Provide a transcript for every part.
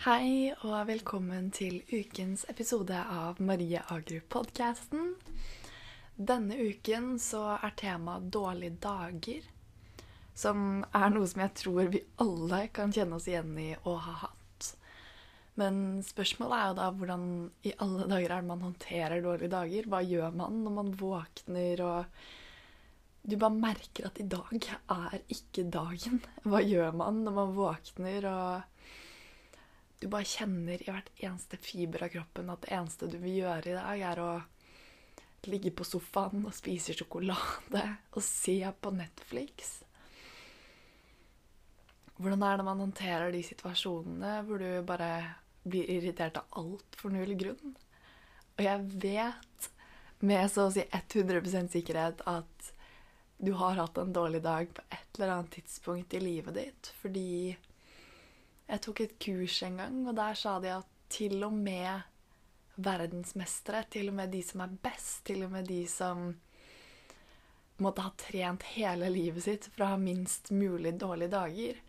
Hei og velkommen til ukens episode av Marie Agrup-podkasten. Denne uken så er temaet dårlige dager. Som er noe som jeg tror vi alle kan kjenne oss igjen i å ha hatt. Men spørsmålet er jo da hvordan i alle dager er det man håndterer dårlige dager? Hva gjør man når man våkner og du bare merker at i dag er ikke dagen. Hva gjør man når man våkner og du bare kjenner i hvert eneste fiber av kroppen at det eneste du vil gjøre i dag, er å ligge på sofaen og spise sjokolade og se på Netflix? Hvordan er det man håndterer de situasjonene hvor du bare blir irritert av alt for null grunn? Og jeg vet med så å si 100% sikkerhet at du har hatt en dårlig dag på et eller annet tidspunkt i livet ditt. Fordi jeg tok et kurs en gang, og der sa de at til og med verdensmestere, til og med de som er best, til og med de som måtte ha trent hele livet sitt for å ha minst mulig dårlige dager,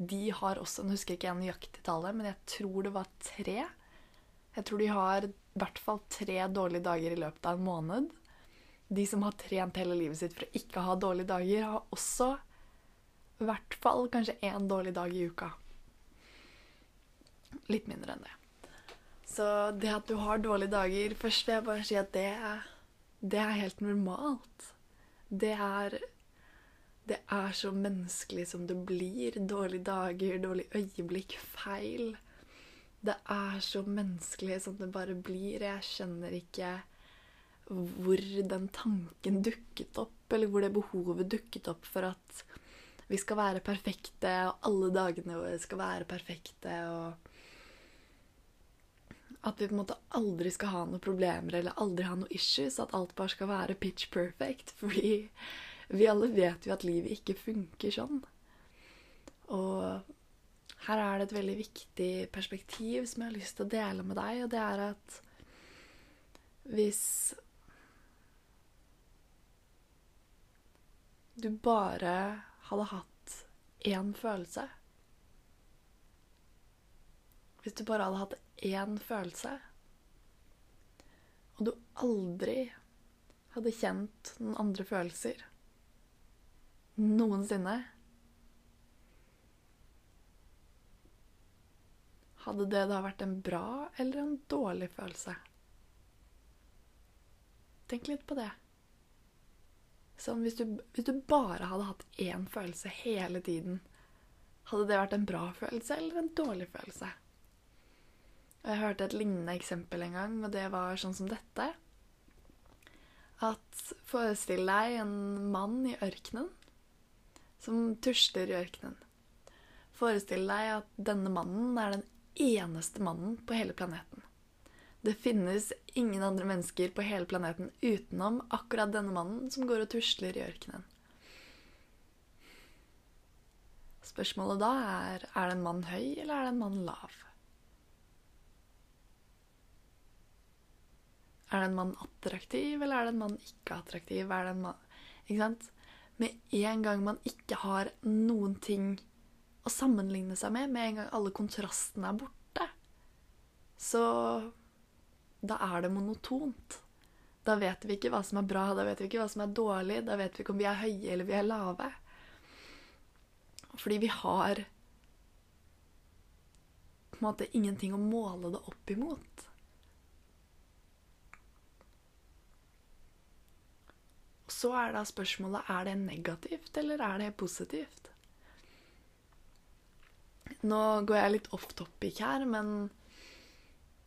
de har også Nå husker jeg ikke nøyaktig tallet, men jeg tror det var tre. Jeg tror de har i hvert fall tre dårlige dager i løpet av en måned de som har trent hele livet sitt for å ikke ha dårlige dager, har også i hvert fall kanskje én dårlig dag i uka. Litt mindre enn det. Så det at du har dårlige dager Først vil jeg bare si at det det er helt normalt. Det er Det er så menneskelig som det blir. Dårlige dager, dårlige øyeblikk, feil. Det er så menneskelig som det bare blir. Jeg skjønner ikke hvor den tanken dukket opp, eller hvor det behovet dukket opp for at vi skal være perfekte, og alle dagene våre skal være perfekte, og at vi på en måte aldri skal ha noen problemer eller aldri ha noen issues, at alt bare skal være pitch perfect, fordi vi alle vet jo at livet ikke funker sånn. Og her er det et veldig viktig perspektiv som jeg har lyst til å dele med deg, og det er at hvis du bare hadde hatt én følelse Hvis du bare hadde hatt én følelse, og du aldri hadde kjent noen andre følelser noensinne Hadde det da vært en bra eller en dårlig følelse? Tenk litt på det. Sånn, hvis, du, hvis du bare hadde hatt én følelse hele tiden, hadde det vært en bra følelse eller en dårlig følelse? Jeg hørte et lignende eksempel en gang, og det var sånn som dette. At forestill deg en mann i ørkenen som tusler i ørkenen. Forestill deg at denne mannen er den eneste mannen på hele planeten. Det finnes ingen andre mennesker på hele planeten utenom akkurat denne mannen som går og tusler i ørkenen. Spørsmålet da er er det en mann høy, eller er det en mann lav? Er det en mann attraktiv, eller er det en mann ikke attraktiv? Er det mann Ikke sant? Med en gang man ikke har noen ting å sammenligne seg med, med en gang alle kontrastene er borte, så da er det monotont. Da vet vi ikke hva som er bra, da vet vi ikke hva som er dårlig, da vet vi ikke om vi er høye eller vi er lave. Fordi vi har på en måte ingenting å måle det opp imot. Så er da spørsmålet er det negativt eller er det positivt. Nå går jeg litt off topic her, men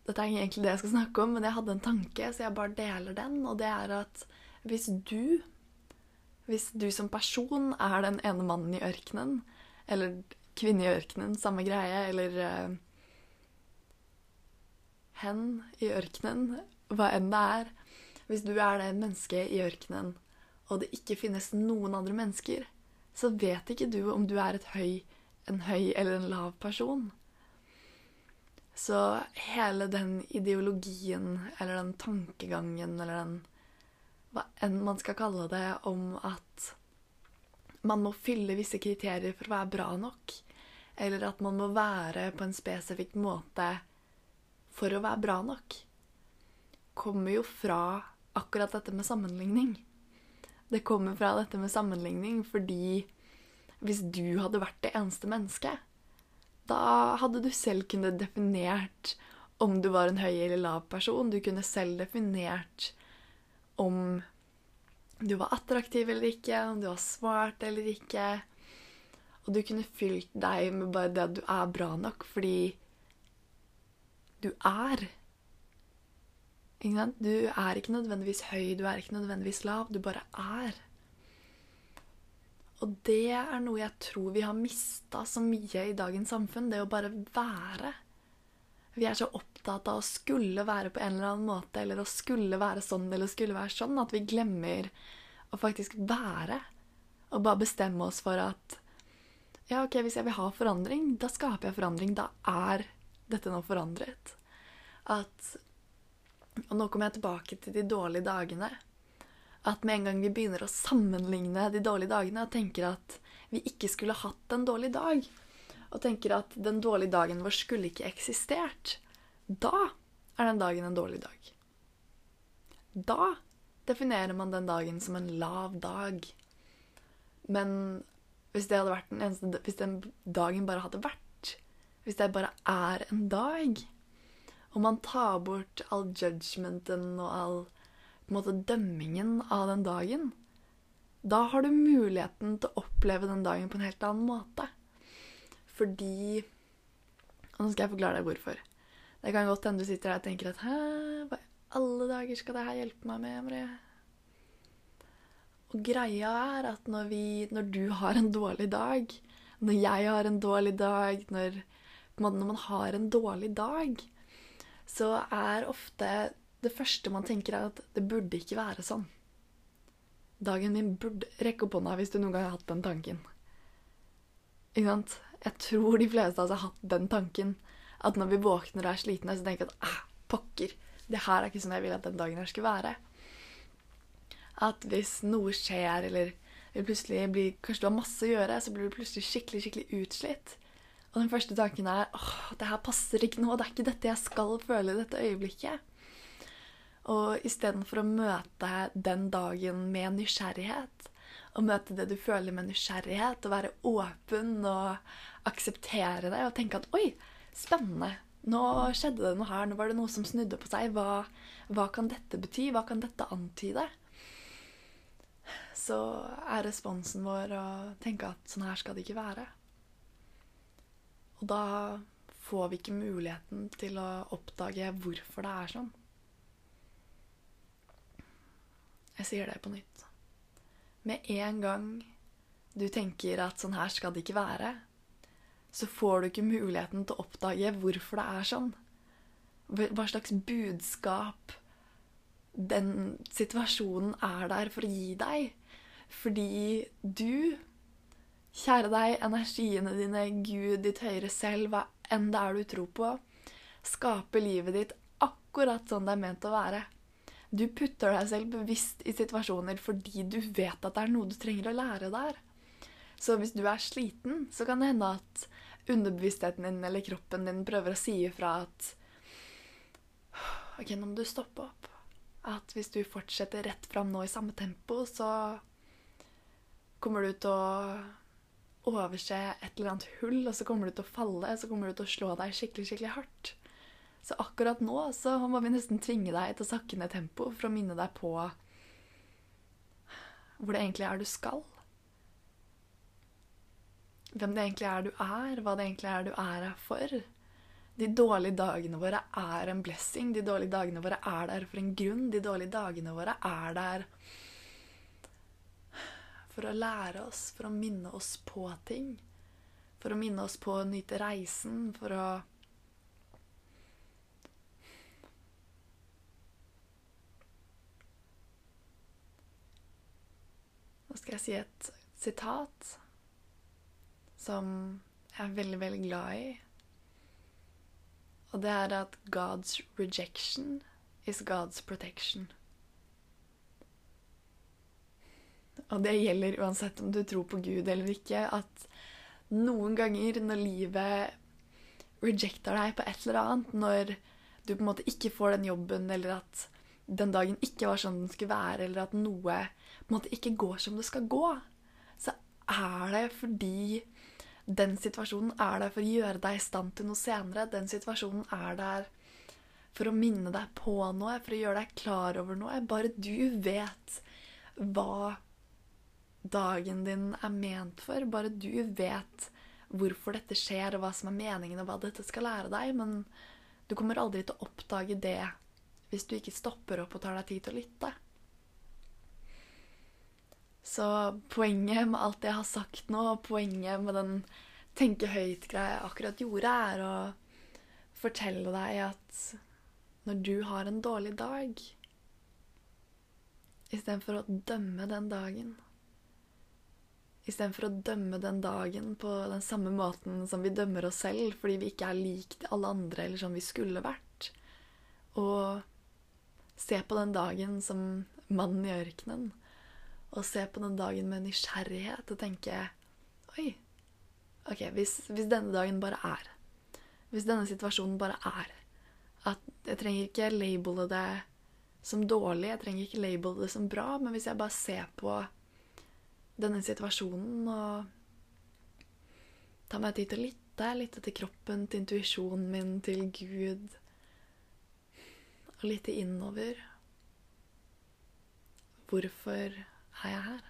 dette er egentlig det jeg skal snakke om, men jeg hadde en tanke, så jeg bare deler den. Og det er at hvis du, hvis du som person er den ene mannen i ørkenen, eller kvinne i ørkenen, samme greie, eller uh, hen i ørkenen, hva enn det er Hvis du er det mennesket i ørkenen, og det ikke finnes noen andre mennesker, så vet ikke du om du er høy, en høy eller en lav person. Så hele den ideologien, eller den tankegangen, eller den Hva enn man skal kalle det, om at man må fylle visse kriterier for å være bra nok, eller at man må være på en spesifikk måte for å være bra nok, kommer jo fra akkurat dette med sammenligning. Det kommer fra dette med sammenligning fordi hvis du hadde vært det eneste mennesket, da hadde du selv kunnet definert om du var en høy eller lav person. Du kunne selv definert om du var attraktiv eller ikke, om du var smart eller ikke. Og du kunne fylt deg med bare det at du er bra nok fordi du er. Du er ikke nødvendigvis høy, du er ikke nødvendigvis lav. Du bare er. Og det er noe jeg tror vi har mista så mye i dagens samfunn. Det å bare være. Vi er så opptatt av å skulle være på en eller annen måte, eller å skulle være sånn eller skulle være sånn, at vi glemmer å faktisk være. Og bare bestemme oss for at ja, ok, hvis jeg vil ha forandring, da skaper jeg forandring. Da er dette nå forandret. At Og nå kommer jeg tilbake til de dårlige dagene. At med en gang vi begynner å sammenligne de dårlige dagene og tenker at vi ikke skulle hatt en dårlig dag, og tenker at den dårlige dagen vår skulle ikke eksistert, da er den dagen en dårlig dag. Da definerer man den dagen som en lav dag. Men hvis den eneste Hvis den dagen bare hadde vært Hvis det bare er en dag, og man tar bort all judgmenten og all måte, dømmingen av den dagen, da har du muligheten til å oppleve den dagen på en helt annen måte. Fordi Og nå skal jeg forklare deg hvorfor. Det kan godt hende du sitter her og tenker at Hæ, hva i alle dager skal det her hjelpe meg med, Marie? Og greia er at når, vi, når du har en dårlig dag, når jeg har en dårlig dag, når, når man har en dårlig dag, så er ofte det første man tenker, er at det burde ikke være sånn. Dagen min burde Rekk opp hånda hvis du noen gang har hatt den tanken. Ikke sant? Jeg tror de fleste av oss har hatt den tanken. At når vi våkner og er slitne, så tenker vi at ah, pokker, det her er ikke sånn jeg vil at den dagen her skulle være at hvis noe skjer, eller plutselig blir, kanskje du har masse å gjøre, så blir du plutselig skikkelig skikkelig utslitt. Og den første tanken er åh, det her passer ikke nå. Det er ikke dette jeg skal føle i dette øyeblikket. Og istedenfor å møte den dagen med nysgjerrighet, og møte det du føler med nysgjerrighet, og være åpen og akseptere det og tenke at oi, spennende. Nå skjedde det noe her. Nå var det noe som snudde på seg. Hva, hva kan dette bety? Hva kan dette antyde? så er responsen vår å tenke at sånn her skal det ikke være. Og da får vi ikke muligheten til å oppdage hvorfor det er sånn. Jeg sier det på nytt. Med en gang du tenker at sånn her skal det ikke være, så får du ikke muligheten til å oppdage hvorfor det er sånn. Hva slags budskap den situasjonen er der for å gi deg. Fordi du, kjære deg, energiene dine, Gud, ditt høyere selv, hva enn det er du tror på, skaper livet ditt akkurat sånn det er ment å være. Du putter deg selv bevisst i situasjoner fordi du vet at det er noe du trenger å lære der. Så hvis du er sliten, så kan det hende at underbevisstheten din eller kroppen din prøver å si ifra at OK, nå må du stoppe opp. At hvis du fortsetter rett fram nå i samme tempo, så kommer du til å overse et eller annet hull, og så kommer du til å falle, så kommer du til å slå deg skikkelig, skikkelig hardt. Så akkurat nå så må vi nesten tvinge deg til å sakke ned tempo for å minne deg på hvor det egentlig er du skal. Hvem det egentlig er du er, hva det egentlig er du er her for. De dårlige dagene våre er en blessing. De dårlige dagene våre er der for en grunn. De dårlige dagene våre er der for å lære oss, for å minne oss på ting. For å minne oss på å nyte reisen, for å Nå skal jeg si et sitat som jeg er veldig, veldig glad i. Og det er at God's rejection is God's protection. Og det gjelder uansett om du tror på Gud eller ikke, at noen ganger når livet rejecter deg på et eller annet, når du på en måte ikke får den jobben, eller at den dagen ikke var sånn den skulle være, eller at noe på en måte ikke går som det skal gå, så er det fordi den situasjonen er der for å gjøre deg i stand til noe senere. Den situasjonen er der for å minne deg på noe, for å gjøre deg klar over noe. Bare du vet hva dagen din er ment for. Bare du vet hvorfor dette skjer, og hva som er meningen, og hva dette skal lære deg. Men du kommer aldri til å oppdage det hvis du ikke stopper opp og tar deg tid til å lytte. Så poenget med alt jeg har sagt nå, poenget med den tenke høyt-greia jeg akkurat gjorde, er å fortelle deg at når du har en dårlig dag Istedenfor å dømme den dagen Istedenfor å dømme den dagen på den samme måten som vi dømmer oss selv fordi vi ikke er lik alle andre eller som vi skulle vært, og se på den dagen som mannen i ørkenen og se på den dagen med nysgjerrighet og tenke Oi, ok, hvis, hvis, denne dagen bare er Hvis denne situasjonen bare er at Jeg trenger ikke labele det som dårlig, jeg trenger ikke labele det som bra, men hvis jeg bare ser på denne situasjonen og ta meg tid til å lytte, lytte til kroppen, til intuisjonen min, til Gud, og lytte innover Hvorfor er jeg her?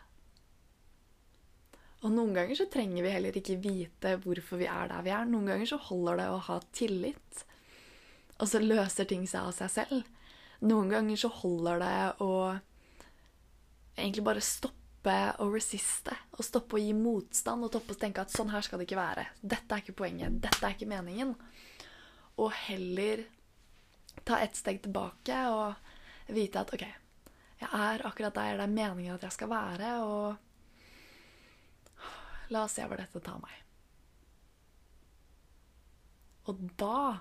Og noen ganger så trenger vi heller ikke vite hvorfor vi er der vi er. Noen ganger så holder det å ha tillit, og så løser ting seg av seg selv. Noen ganger så holder det å egentlig bare stoppe å resiste. Og stoppe å gi motstand og stoppe å tenke at sånn her skal det ikke være. Dette er ikke poenget. Dette er ikke meningen. Og heller ta ett steg tilbake og vite at OK, jeg er akkurat der det er meningen at jeg skal være, og la oss se hvor dette tar meg. Og da?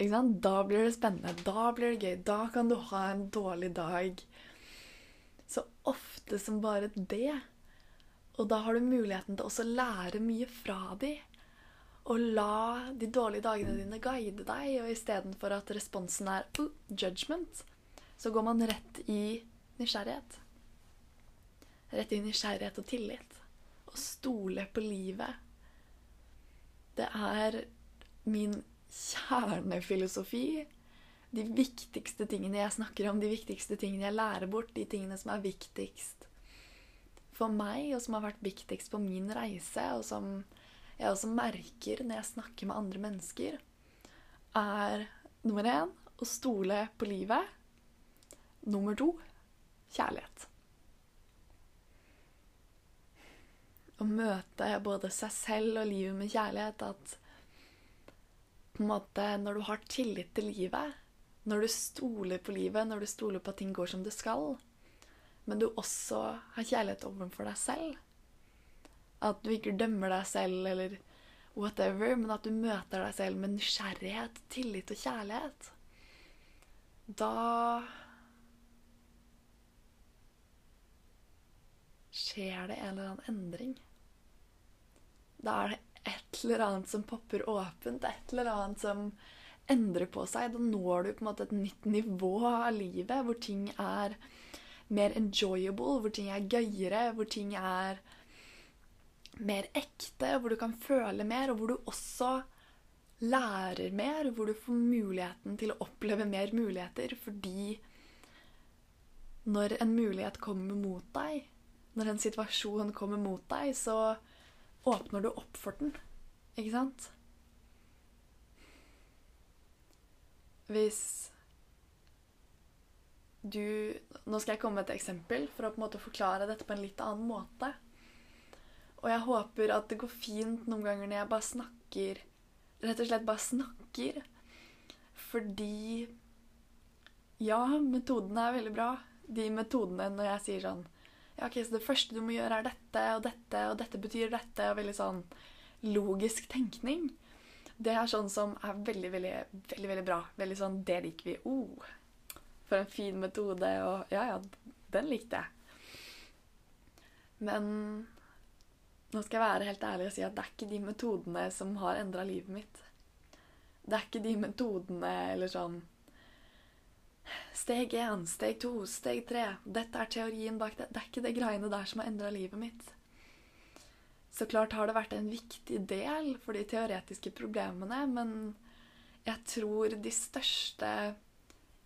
Da blir det spennende, da blir det gøy, da kan du ha en dårlig dag. Ofte som bare det. Og da har du muligheten til også å lære mye fra de. Og la de dårlige dagene dine guide deg, og istedenfor at responsen er judgment, så går man rett i nysgjerrighet. Rett i nysgjerrighet og tillit. Å stole på livet. Det er min kjernefilosofi. De viktigste tingene jeg snakker om, de viktigste tingene jeg lærer bort, de tingene som er viktigst for meg, og som har vært viktigst på min reise, og som jeg også merker når jeg snakker med andre mennesker, er nummer én å stole på livet. Nummer to kjærlighet. Å møte både seg selv og livet med kjærlighet. At på en måte når du har tillit til livet, når du stoler på livet, når du stoler på at ting går som det skal, men du også har kjærlighet overfor deg selv At du ikke dømmer deg selv eller whatever, men at du møter deg selv med nysgjerrighet, tillit og kjærlighet Da skjer det en eller annen endring. Da er det et eller annet som popper åpent, et eller annet som endrer på seg. Da når du på en måte et nytt nivå av livet hvor ting er mer enjoyable, hvor ting er gøyere, hvor ting er mer ekte, hvor du kan føle mer, og hvor du også lærer mer, hvor du får muligheten til å oppleve mer muligheter fordi når en mulighet kommer mot deg, når en situasjon kommer mot deg, så åpner du opp for den. Ikke sant? Hvis du Nå skal jeg komme med et eksempel for å på en måte forklare dette på en litt annen måte. Og jeg håper at det går fint noen ganger når jeg bare snakker Rett og slett bare snakker. Fordi Ja, metodene er veldig bra. De metodene når jeg sier sånn ja, ok, så det første du må gjøre, er dette og dette, og dette betyr dette, og veldig sånn logisk tenkning. Det er sånn som er veldig, veldig, veldig, veldig bra. Veldig sånn Det liker vi. Oh, for en fin metode. Og ja, ja, den likte jeg. Men Nå skal jeg være helt ærlig og si at det er ikke de metodene som har endra livet mitt. Det er ikke de metodene eller sånn Steg én, steg to, steg tre. Dette er teorien bak det. Det er ikke det greiene der som har endra livet mitt. Så klart har det vært en viktig del for de teoretiske problemene, men jeg tror de største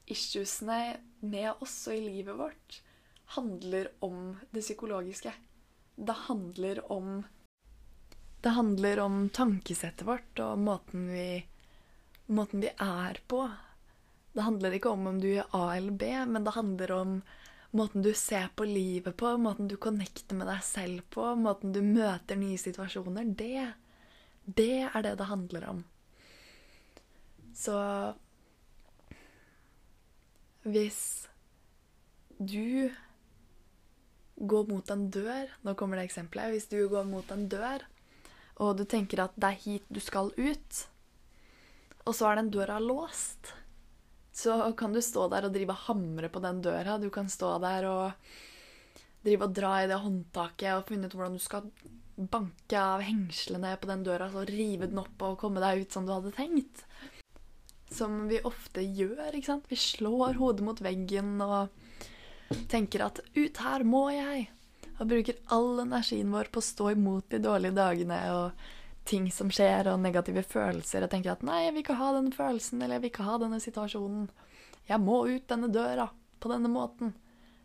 issuesene med oss og i livet vårt handler om det psykologiske. Det handler om Det handler om tankesettet vårt og måten vi, måten vi er på. Det handler ikke om om du er A eller B, men det handler om måten du ser på livet på, måten du connecter med deg selv på, måten du møter nye situasjoner. Det, det er det det handler om. Så hvis du går mot en dør Nå kommer det eksempelet. Hvis du går mot en dør, og du tenker at det er hit du skal ut, og så er den døra låst, så kan du stå der og drive og hamre på den døra. Du kan stå der og drive og dra i det håndtaket og finne ut hvordan du skal banke av hengslene på den døra, så rive den opp og komme deg ut som du hadde tenkt. Som vi ofte gjør. ikke sant? Vi slår hodet mot veggen og tenker at 'ut her må jeg', og bruker all energien vår på å stå imot de dårlige dagene og ting som skjer, og negative følelser, og tenker at 'nei, jeg vil ikke ha den følelsen', eller 'jeg vil ikke ha denne situasjonen'. Jeg må ut denne døra på denne måten.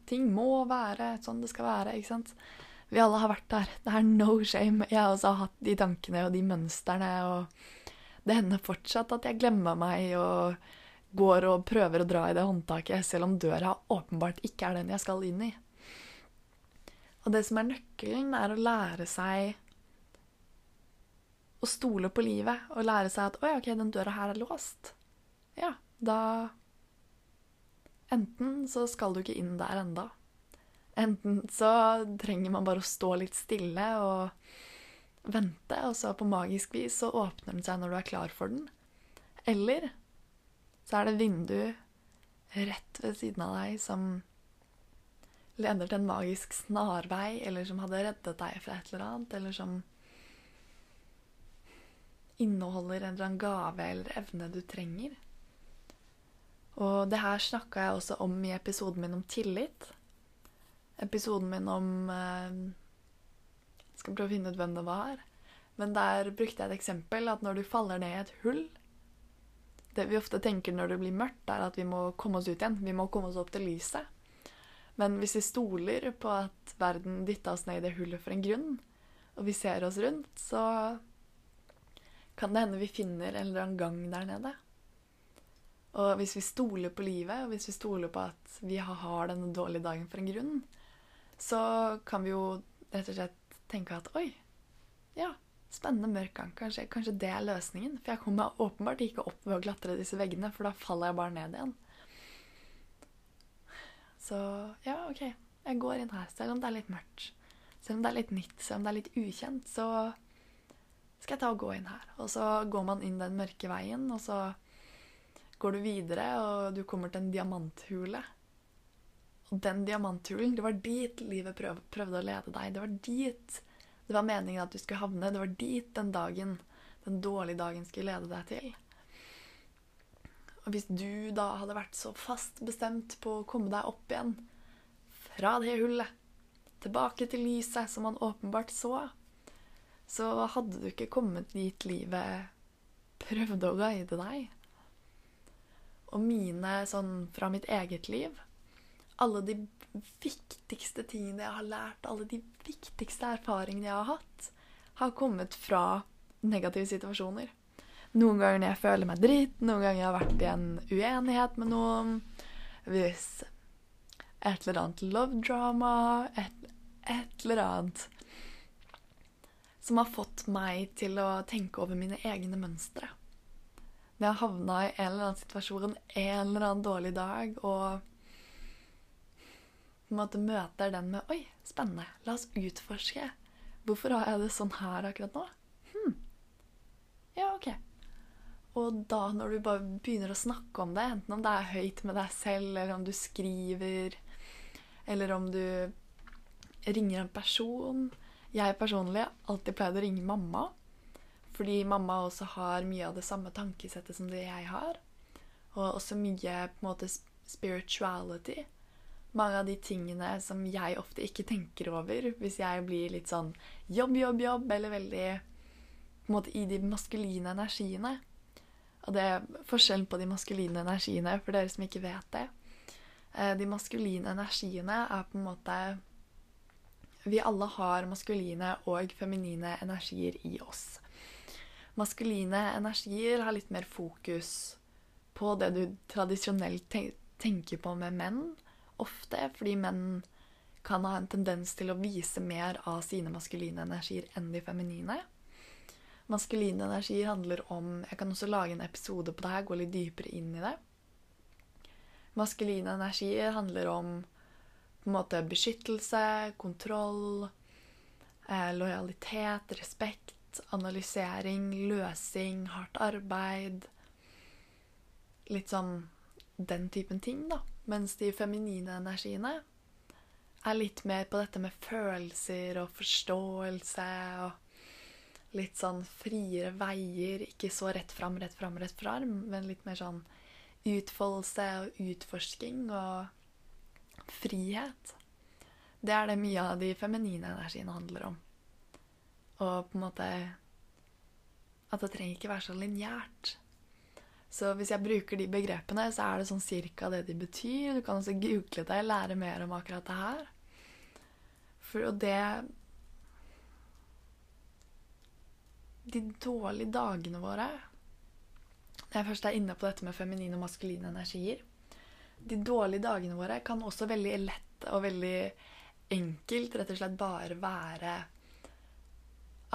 Ting må være sånn det skal være, ikke sant. Vi alle har vært der. Det er no shame. Jeg har også hatt de tankene og de mønstrene, og det hender fortsatt at jeg glemmer meg og går og prøver å dra i det håndtaket, selv om døra åpenbart ikke er den jeg skal inn i. Og det som er nøkkelen, er å lære seg å stole på livet. Og lære seg at 'Å OK, den døra her er låst'. Ja, da Enten så skal du ikke inn der enda. Enten så trenger man bare å stå litt stille og vente, og så på magisk vis så åpner den seg når du er klar for den. Eller så er det vindu rett ved siden av deg som leder til en magisk snarvei, eller som hadde reddet deg fra et eller annet, eller som inneholder en eller annen gave eller evne du trenger. Og det her snakka jeg også om i episoden min om tillit. Episoden min om jeg Skal prøve å finne ut hvem det var. Men der brukte jeg et eksempel at når du faller ned i et hull, det vi ofte tenker når det blir mørkt, er at vi må komme oss ut igjen. Vi må komme oss opp til lyset. Men hvis vi stoler på at verden dytta oss ned i det hullet for en grunn, og vi ser oss rundt, så kan det hende vi finner en eller annen gang der nede. Og hvis vi stoler på livet, og hvis vi stoler på at vi har denne dårlige dagen for en grunn, så kan vi jo rett og slett tenke at oi, ja, Spennende mørk gang. Kanskje, kanskje, det er løsningen. For jeg kommer åpenbart ikke opp ved å klatre disse veggene, for da faller jeg bare ned igjen. Så ja, OK. Jeg går inn her, selv om det er litt mørkt. Selv om det er litt nytt, selv om det er litt ukjent, så skal jeg ta og gå inn her. Og så går man inn den mørke veien, og så går du videre, og du kommer til en diamanthule. Og den diamanthulen, det var dit livet prøv, prøvde å lede deg. Det var dit det var meningen at du skulle havne. Det var dit den dagen, den dårlige dagen, skulle lede deg til. Og hvis du da hadde vært så fast bestemt på å komme deg opp igjen fra det hullet, tilbake til lyset som man åpenbart så, så hadde du ikke kommet dit livet prøvde å guide deg. Og mine sånn fra mitt eget liv Alle de viktigste tingene jeg har lært, alle de viktigste erfaringene jeg har hatt, har kommet fra negative situasjoner. Noen ganger når jeg føler meg dritt, noen ganger jeg har vært i en uenighet med noen. Hvis et eller annet love drama, et, et eller annet som har fått meg til å tenke over mine egne mønstre. Når jeg havna i en eller annen situasjon en eller annen dårlig dag og på en måte møter den med Oi, spennende. La oss utforske. Hvorfor har jeg det sånn her akkurat nå? Hm. Ja, OK. Og da når du bare begynner å snakke om det, enten om det er høyt med deg selv, eller om du skriver, eller om du ringer en person, Jeg personlig alltid pleid å ringe mamma. Fordi mamma også har mye av det samme tankesettet som det jeg har. Og også mye på en måte spirituality. Mange av de tingene som jeg ofte ikke tenker over hvis jeg blir litt sånn jobb, jobb, jobb, eller veldig på en måte i de maskuline energiene. Og det er forskjellen på de maskuline energiene, for dere som ikke vet det. Eh, de maskuline energiene er på en måte Vi alle har maskuline og feminine energier i oss. Maskuline energier har litt mer fokus på det du tradisjonelt tenker på med menn, ofte fordi menn kan ha en tendens til å vise mer av sine maskuline energier enn de feminine. Maskuline energier handler om Jeg kan også lage en episode på det her, gå litt dypere inn i det. Maskuline energier handler om på en måte beskyttelse, kontroll, eh, lojalitet, respekt, analysering, løsing, hardt arbeid. Litt sånn den typen ting, da. Mens de feminine energiene er litt mer på dette med følelser og forståelse og litt sånn friere veier. Ikke så rett fram, rett fram, rett fram, men litt mer sånn utfoldelse og utforsking og frihet. Det er det mye av de feminine energiene handler om. Og på en måte At det trenger ikke være så lineært. Så hvis jeg bruker de begrepene, så er det sånn cirka det de betyr. Du kan også google det, lære mer om akkurat det her. For det de dårlige dagene våre Når jeg først er inne på dette med feminine og maskuline energier De dårlige dagene våre kan også veldig lett og veldig enkelt rett og slett bare være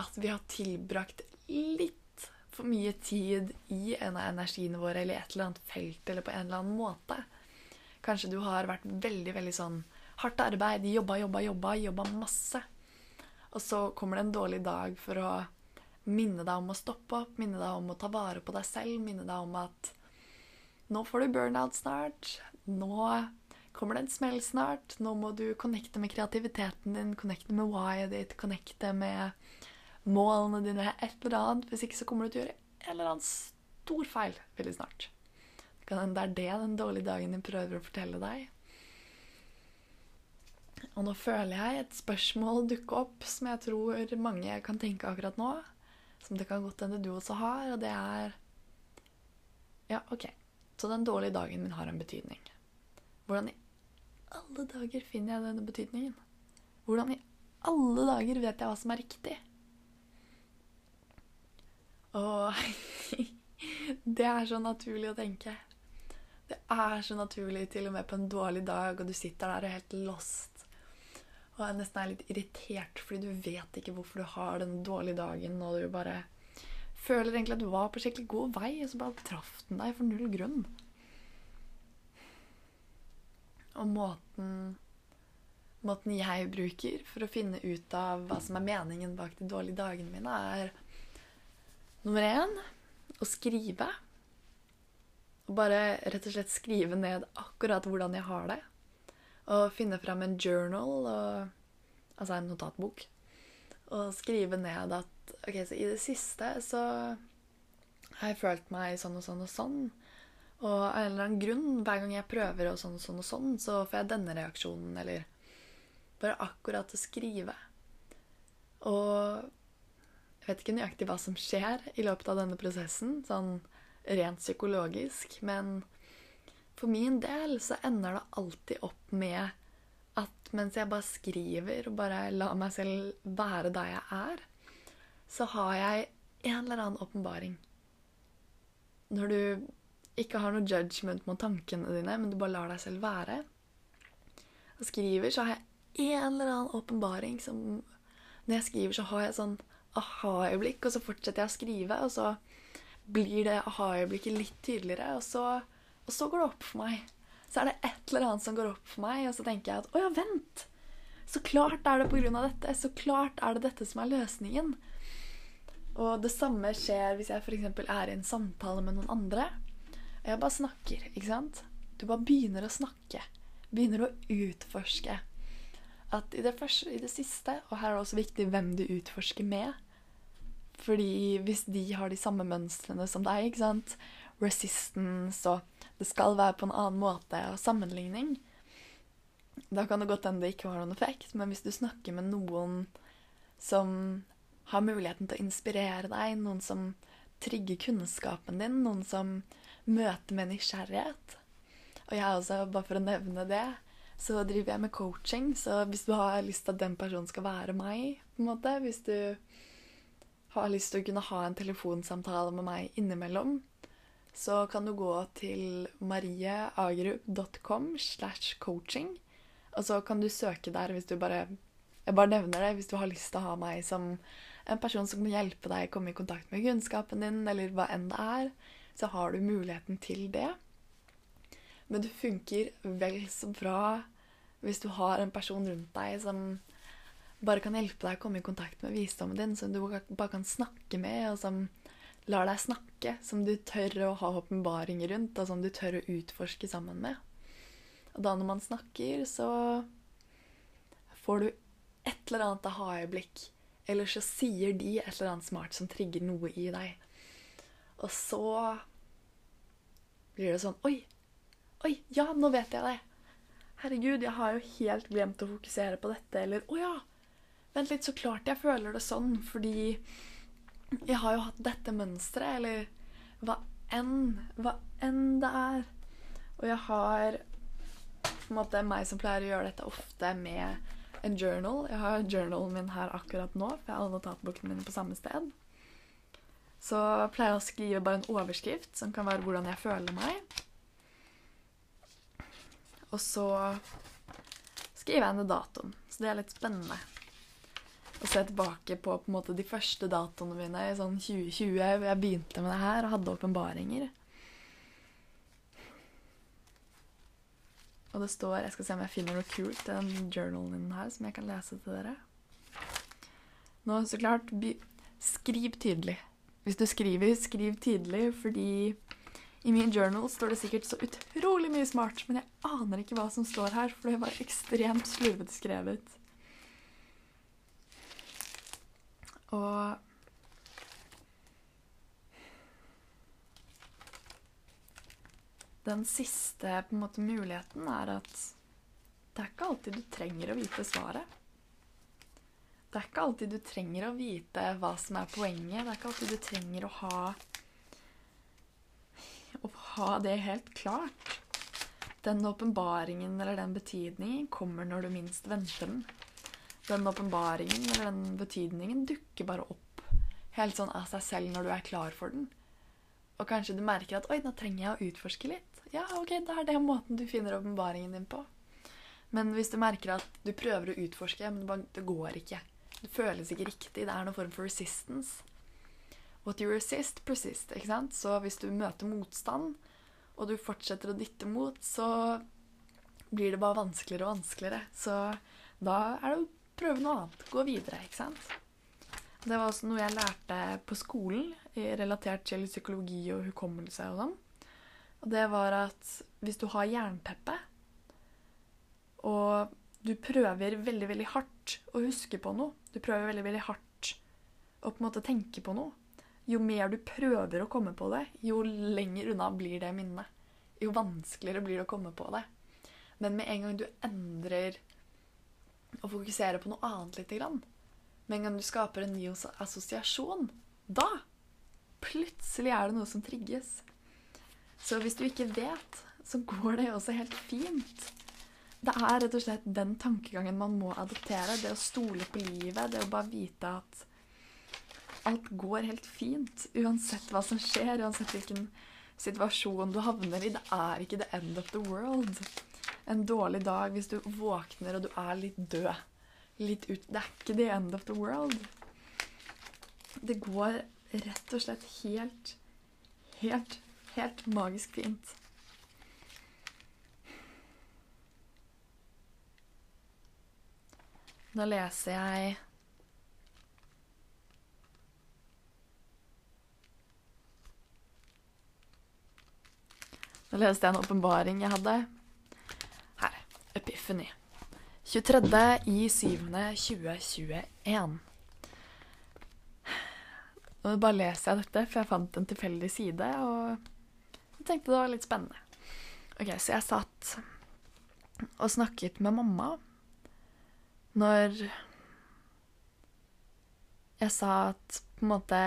at vi har tilbrakt litt for mye tid i en av energiene våre eller i et eller annet felt eller på en eller annen måte. Kanskje du har vært veldig veldig sånn hardt arbeid, jobba, jobba, jobba, jobba masse. Og så kommer det en dårlig dag for å minne deg om å stoppe opp, minne deg om å ta vare på deg selv, minne deg om at nå får du burnout snart. Nå kommer det en smell snart. Nå må du connecte med kreativiteten din, connecte med whyet ditt, connecte med målene dine, et eller annet. Hvis ikke så kommer du til å gjøre en eller annen stor feil veldig snart. Det er det den dårlige dagen din prøver å fortelle deg. Og nå føler jeg et spørsmål dukke opp som jeg tror mange kan tenke akkurat nå som det kan godt hende du også har, og det er Ja, OK. Så den dårlige dagen min har en betydning. Hvordan i alle dager finner jeg denne betydningen? Hvordan i alle dager vet jeg hva som er riktig? Og det er så naturlig å tenke. Det er så naturlig til og med på en dårlig dag, og du sitter der og er helt lost og er nesten er litt irritert fordi du vet ikke hvorfor du har den dårlige dagen, og du bare føler egentlig at du var på skikkelig god vei, og så bare traff den deg for null grunn. Og måten, måten jeg bruker for å finne ut av hva som er meningen bak de dårlige dagene mine, er nummer én å skrive. Og bare rett og slett skrive ned akkurat hvordan jeg har det og finne fram en journal, og, altså en notatbok, og skrive ned at OK, så i det siste så har jeg følt meg sånn og sånn og sånn. Og av en eller annen grunn, hver gang jeg prøver og sånn og sånn og sånn, så får jeg denne reaksjonen, eller bare akkurat å skrive. Og jeg vet ikke nøyaktig hva som skjer i løpet av denne prosessen, sånn rent psykologisk, men for min del så ender det alltid opp med at mens jeg bare skriver og bare lar meg selv være der jeg er, så har jeg en eller annen åpenbaring. Når du ikke har noe judgment mot tankene dine, men du bare lar deg selv være, og skriver, så har jeg en eller annen åpenbaring som Når jeg skriver, så har jeg sånn aha-øyeblikk, og så fortsetter jeg å skrive, og så blir det aha-øyeblikket litt tydeligere, og så og så går det opp for meg. Så er det et eller annet som går opp for meg, og så tenker jeg at å ja, vent. Så klart er det av dette. Så klart er det dette som er løsningen. Og det samme skjer hvis jeg f.eks. er i en samtale med noen andre. Jeg bare snakker, ikke sant? Du bare begynner å snakke. Begynner å utforske. at i det, første, i det siste Og her er det også viktig hvem du utforsker med. Fordi hvis de har de samme mønstrene som deg, ikke sant resistance og det skal være på en annen måte og sammenligning, da kan det godt hende det ikke har noen effekt. Men hvis du snakker med noen som har muligheten til å inspirere deg, noen som trigger kunnskapen din, noen som møter med nysgjerrighet Og jeg også, bare for å nevne det, så driver jeg med coaching. Så hvis du har lyst til at den personen skal være meg, på en måte, hvis du har lyst til å kunne ha en telefonsamtale med meg innimellom, så kan du gå til marieagerup.com slash coaching. Og så kan du søke der hvis du bare Jeg bare nevner det hvis du har lyst til å ha meg som en person som kan hjelpe deg å komme i kontakt med kunnskapen din, eller hva enn det er, så har du muligheten til det. Men det funker vel så bra hvis du har en person rundt deg som bare kan hjelpe deg å komme i kontakt med visdommen din, som du bare kan snakke med, og som lar deg snakke, som du tør å ha åpenbaringer rundt, og som du tør å utforske sammen med. Og da når man snakker, så får du et eller annet aha-øyeblikk. Eller så sier de et eller annet smart som trigger noe i deg. Og så blir det sånn Oi! Oi, ja, nå vet jeg det! Herregud, jeg har jo helt glemt å fokusere på dette. Eller å ja! Vent litt, så klart jeg føler det sånn, fordi jeg har jo hatt dette mønsteret, eller hva enn, hva enn det er. Og jeg har på en måte meg som pleier å gjøre dette ofte med en journal. Jeg har journalen min her akkurat nå, for jeg har notatbokene mine på samme sted. Så pleier jeg å skrive bare en overskrift, som kan være hvordan jeg føler meg. Og så skriver jeg ned datoen. Så det er litt spennende å se tilbake på, på måte, de første datoene mine i sånn 2020. Jeg begynte med det her og hadde åpenbaringer. Og det står Jeg skal se om jeg finner noe kult i den journalen min her som jeg kan lese til dere. Nå, så klart, skriv tydelig. Hvis du skriver, skriv tidlig, fordi i min journal står det sikkert så utrolig mye smart, men jeg aner ikke hva som står her, for det var ekstremt slurvete skrevet. Og den siste måte, muligheten er at det er ikke alltid du trenger å vite svaret. Det er ikke alltid du trenger å vite hva som er poenget. Det er ikke alltid du trenger å ha å ha det helt klart. Den åpenbaringen eller den betydningen kommer når du minst venter den den åpenbaringen eller den betydningen dukker bare opp helt sånn av seg selv når du er klar for den. Og kanskje du merker at 'oi, nå trenger jeg å utforske litt'. Ja, ok, da er det måten du finner åpenbaringen din på. Men hvis du merker at du prøver å utforske, men det går ikke. Det føles ikke riktig. Det er noen form for resistance. What you resist, persist. ikke sant? Så hvis du møter motstand, og du fortsetter å dytte mot, så blir det bare vanskeligere og vanskeligere. Så da er det jo prøve noe annet. Gå videre, ikke sant. Det var også noe jeg lærte på skolen relatert til psykologi og hukommelse og sånn. Og det var at hvis du har jernteppe, og du prøver veldig, veldig hardt å huske på noe, du prøver veldig, veldig hardt å på en måte tenke på noe, jo mer du prøver å komme på det, jo lenger unna blir det minnet. Jo vanskeligere blir det å komme på det. Men med en gang du endrer og fokuserer på noe annet lite grann. Med en gang du skaper en ny assosiasjon, da plutselig er det noe som trigges. Så hvis du ikke vet, så går det også helt fint. Det er rett og slett den tankegangen man må adoptere. Det å stole på livet, det å bare vite at alt går helt fint. Uansett hva som skjer, uansett hvilken situasjon du havner i. Det er ikke the end of the world en dårlig dag hvis du våkner og du er litt død. Litt ut Det er ikke the end of the world. Det går rett og slett helt, helt, helt magisk fint. Da leser jeg Da leste jeg en åpenbaring jeg hadde Her. Epiphany. 23. i 7. 2021. Nå bare leser jeg dette, for jeg fant en tilfeldig side, og jeg tenkte det var litt spennende. Ok, Så jeg satt og snakket med mamma når jeg sa at på en måte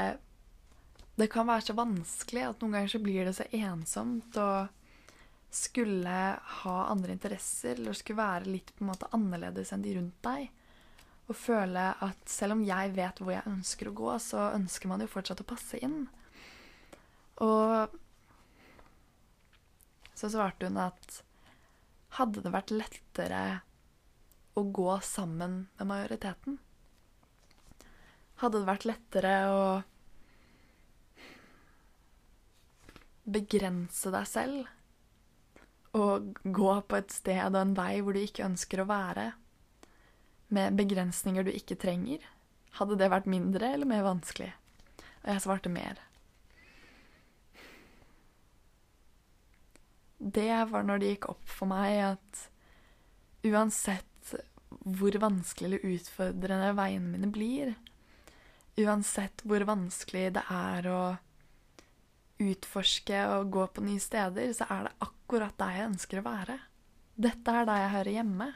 Det kan være så vanskelig at noen ganger så blir det så ensomt å skulle ha andre interesser eller skulle være litt på en måte annerledes enn de rundt deg. Og føle at selv om jeg vet hvor jeg ønsker å gå, så ønsker man jo fortsatt å passe inn. Og så svarte hun at hadde det vært lettere å gå sammen med majoriteten? Hadde det vært lettere å begrense deg selv og gå på et sted og en vei hvor du ikke ønsker å være, med begrensninger du ikke trenger? Hadde det vært mindre eller mer vanskelig? Og jeg svarte mer. Det var når det gikk opp for meg at uansett hvor vanskelig eller utfordrende veiene mine blir, uansett hvor vanskelig det er å utforske og gå på nye steder, så er det akkurat der jeg ønsker å være. Dette er der jeg hører hjemme.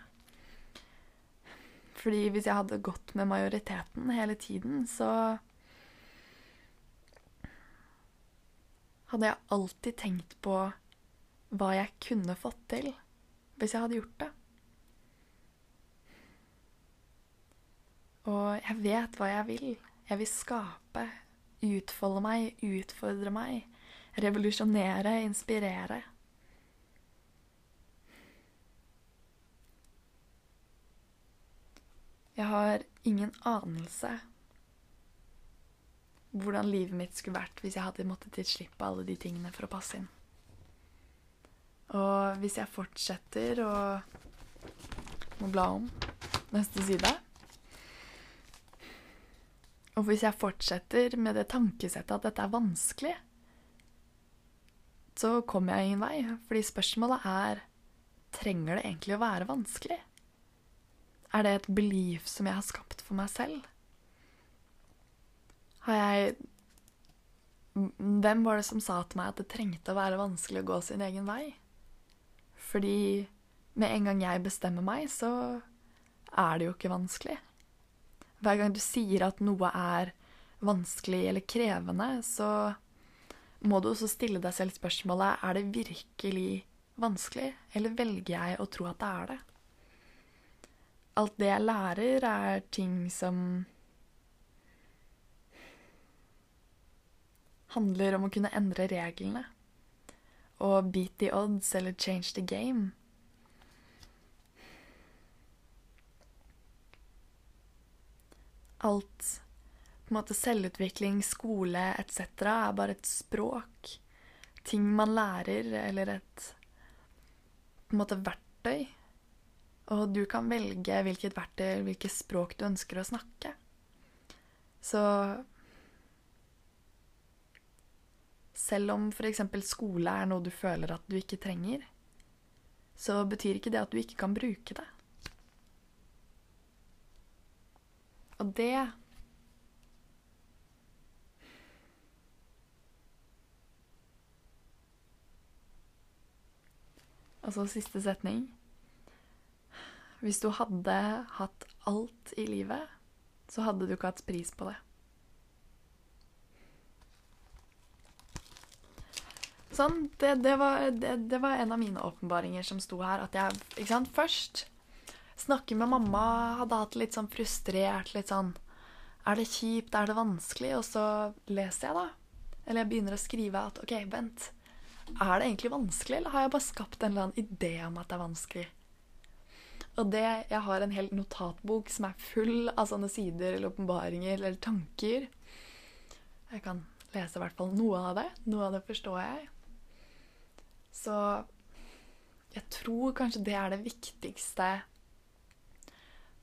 Fordi hvis jeg hadde gått med majoriteten hele tiden, så hadde jeg alltid tenkt på hva jeg kunne fått til hvis jeg hadde gjort det. Og jeg vet hva jeg vil. Jeg vil skape, utfolde meg, utfordre meg, revolusjonere, inspirere. Jeg har ingen anelse hvordan livet mitt skulle vært hvis jeg hadde måttet gitt slipp på alle de tingene for å passe inn. Og hvis jeg fortsetter å må bla om neste side og hvis jeg fortsetter med det tankesettet at dette er vanskelig, så kommer jeg ingen vei. Fordi spørsmålet er trenger det egentlig å være vanskelig? Er det et belief som jeg har skapt for meg selv? Har jeg Hvem var det som sa til meg at det trengte å være vanskelig å gå sin egen vei? Fordi med en gang jeg bestemmer meg, så er det jo ikke vanskelig. Hver gang du sier at noe er vanskelig eller krevende, så må du også stille deg selv spørsmålet er det virkelig vanskelig, eller velger jeg å tro at det er det? Alt det jeg lærer, er ting som handler om å kunne endre reglene. Og beat the odds eller change the game. Alt på en måte selvutvikling, skole etc. er bare et språk. Ting man lærer, eller et på en måte verktøy. Og du kan velge hvilket verktøy, hvilket språk du ønsker å snakke. Så selv om f.eks. skole er noe du føler at du ikke trenger, så betyr ikke det at du ikke kan bruke det. Og det Og så siste setning. Hvis du hadde hatt alt i livet, så hadde du ikke hatt pris på det. Sånn, det, det, var, det, det var, en av mine åpenbaringer som sto her. At jeg ikke sant, først snakke med mamma, hadde hatt litt sånn frustrert, litt sånn Er det kjipt? Er det vanskelig? Og så leser jeg, da. Eller jeg begynner å skrive at OK, vent. Er det egentlig vanskelig, eller har jeg bare skapt en eller annen idé om at det er vanskelig? Og det Jeg har en hel notatbok som er full av sånne sider eller åpenbaringer eller tanker. Jeg kan lese i hvert fall noe av det. Noe av det forstår jeg. Så jeg tror kanskje det er det viktigste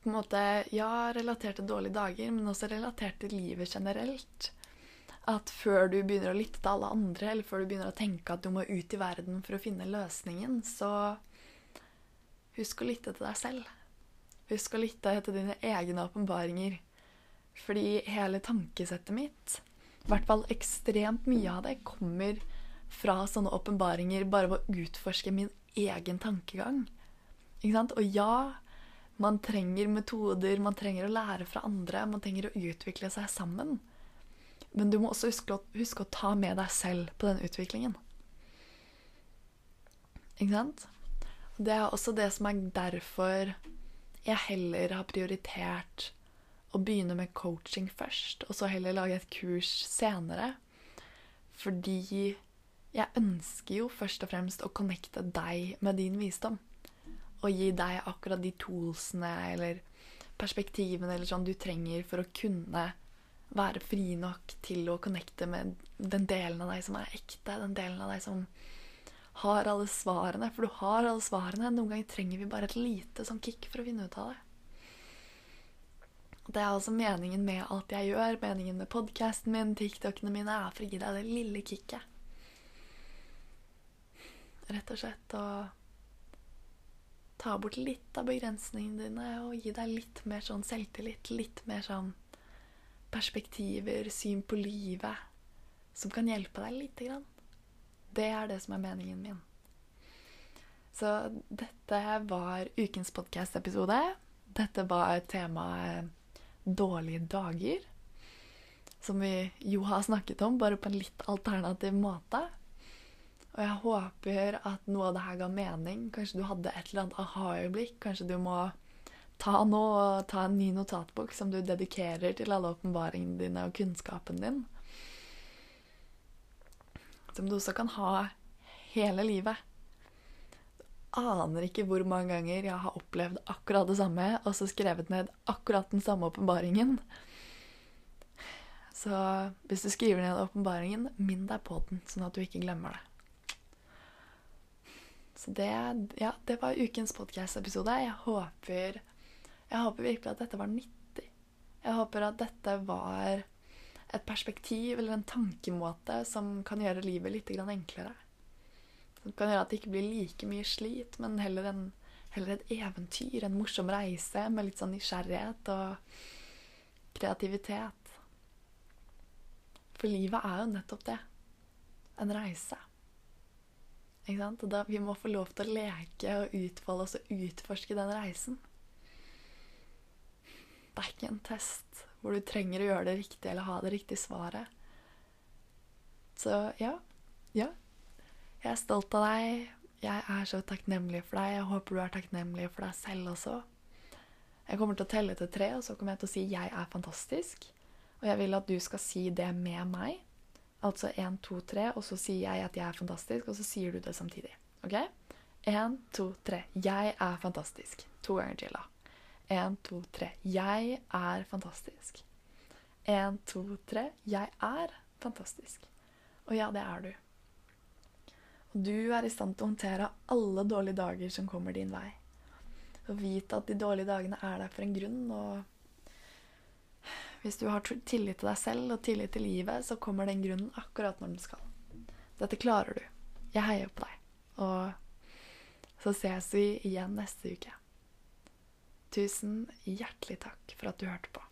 på en måte, ja, relatert til dårlige dager, men også relatert til livet generelt. At før du begynner å lytte til alle andre, eller før du begynner å tenke at du må ut i verden for å finne løsningen, så husk å lytte til deg selv. Husk å lytte etter dine egne åpenbaringer. Fordi hele tankesettet mitt, i hvert fall ekstremt mye av det, kommer fra sånne åpenbaringer bare ved å utforske min egen tankegang. Ikke sant? Og ja, man trenger metoder, man trenger å lære fra andre, man trenger å utvikle seg sammen. Men du må også huske å, huske å ta med deg selv på den utviklingen. Ikke sant? Det er også det som er derfor jeg heller har prioritert å begynne med coaching først, og så heller lage et kurs senere. Fordi jeg ønsker jo først og fremst å connecte deg med din visdom. Og gi deg akkurat de toolsene eller perspektivene eller sånn du trenger for å kunne være fri nok til å connecte med den delen av deg som er ekte, den delen av deg som har alle svarene. For du har alle svarene. Noen ganger trenger vi bare et lite sånn kick for å finne ut av det. Det er altså meningen med alt jeg gjør. Meningen med podkasten min, TikTokene mine, er for å gi deg det lille kicket. Rett og slett å ta bort litt av begrensningene dine og gi deg litt mer sånn selvtillit. Litt mer sånn perspektiver, syn på livet, som kan hjelpe deg lite grann. Det er det som er meningen min. Så dette var ukens podkast-episode. Dette var temaet dårlige dager. Som vi jo har snakket om, bare på en litt alternativ måte. Og jeg håper at noe av det her ga mening. Kanskje du hadde et eller annet aha-øyeblikk. Kanskje du må ta nå og ta en ny notatbok som du dedikerer til alle åpenbaringene dine og kunnskapen din. Som du også kan ha hele livet. Du aner ikke hvor mange ganger jeg har opplevd akkurat det samme, og så skrevet ned akkurat den samme åpenbaringen. Så hvis du skriver ned åpenbaringen, minn deg på den, sånn at du ikke glemmer det. Så det, ja, det var ukens podkast-episode. Jeg håper jeg håper virkelig at dette var nyttig. Jeg håper at dette var et perspektiv eller en tankemåte som kan gjøre livet litt enklere. Som kan gjøre at det ikke blir like mye slit, men heller, en, heller et eventyr, en morsom reise med litt sånn nysgjerrighet og kreativitet. For livet er jo nettopp det. En reise. Da, vi må få lov til å leke og utfolde oss og utforske den reisen. Det er ikke en test hvor du trenger å gjøre det riktig eller ha det riktige svaret. Så ja. Ja. Jeg er stolt av deg. Jeg er så takknemlig for deg. Jeg håper du er takknemlig for deg selv også. Jeg kommer til å telle til tre, og så kommer jeg til å si 'jeg er fantastisk'. Og jeg vil at du skal si det med meg. Altså én, to, tre, og så sier jeg at jeg er fantastisk, og så sier du det samtidig. OK? Én, to, tre. Jeg er fantastisk. To ganger til, da. Én, to, tre. Jeg er fantastisk. Én, to, tre. Jeg er fantastisk. Og ja, det er du. Og du er i stand til å håndtere alle dårlige dager som kommer din vei. Og vite at de dårlige dagene er der for en grunn. Og hvis du har tillit til deg selv og tillit til livet, så kommer den grunnen akkurat når den skal. Dette klarer du. Jeg heier på deg. Og så ses vi igjen neste uke. Tusen hjertelig takk for at du hørte på.